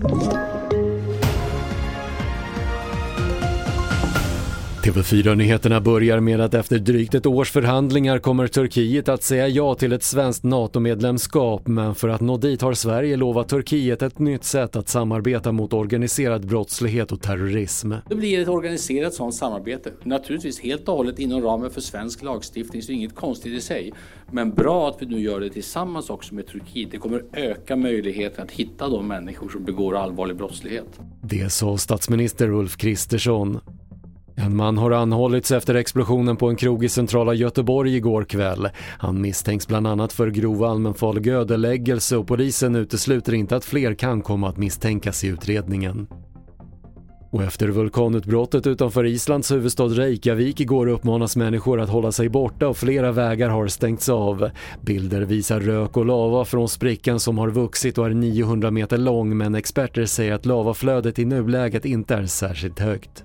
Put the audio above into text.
you TV4-nyheterna börjar med att efter drygt ett års förhandlingar kommer Turkiet att säga ja till ett svenskt NATO-medlemskap men för att nå dit har Sverige lovat Turkiet ett nytt sätt att samarbeta mot organiserad brottslighet och terrorism. Det blir ett organiserat sådant samarbete. Naturligtvis helt och hållet inom ramen för svensk lagstiftning så inget konstigt i sig. Men bra att vi nu gör det tillsammans också med Turkiet. Det kommer öka möjligheten att hitta de människor som begår allvarlig brottslighet. Det sa statsminister Ulf Kristersson. En man har anhållits efter explosionen på en krog i centrala Göteborg igår kväll. Han misstänks bland annat för grov allmänfarlig ödeläggelse och polisen utesluter inte att fler kan komma att misstänkas i utredningen. Och efter vulkanutbrottet utanför Islands huvudstad Reykjavik igår uppmanas människor att hålla sig borta och flera vägar har stängts av. Bilder visar rök och lava från sprickan som har vuxit och är 900 meter lång men experter säger att lavaflödet i nuläget inte är särskilt högt.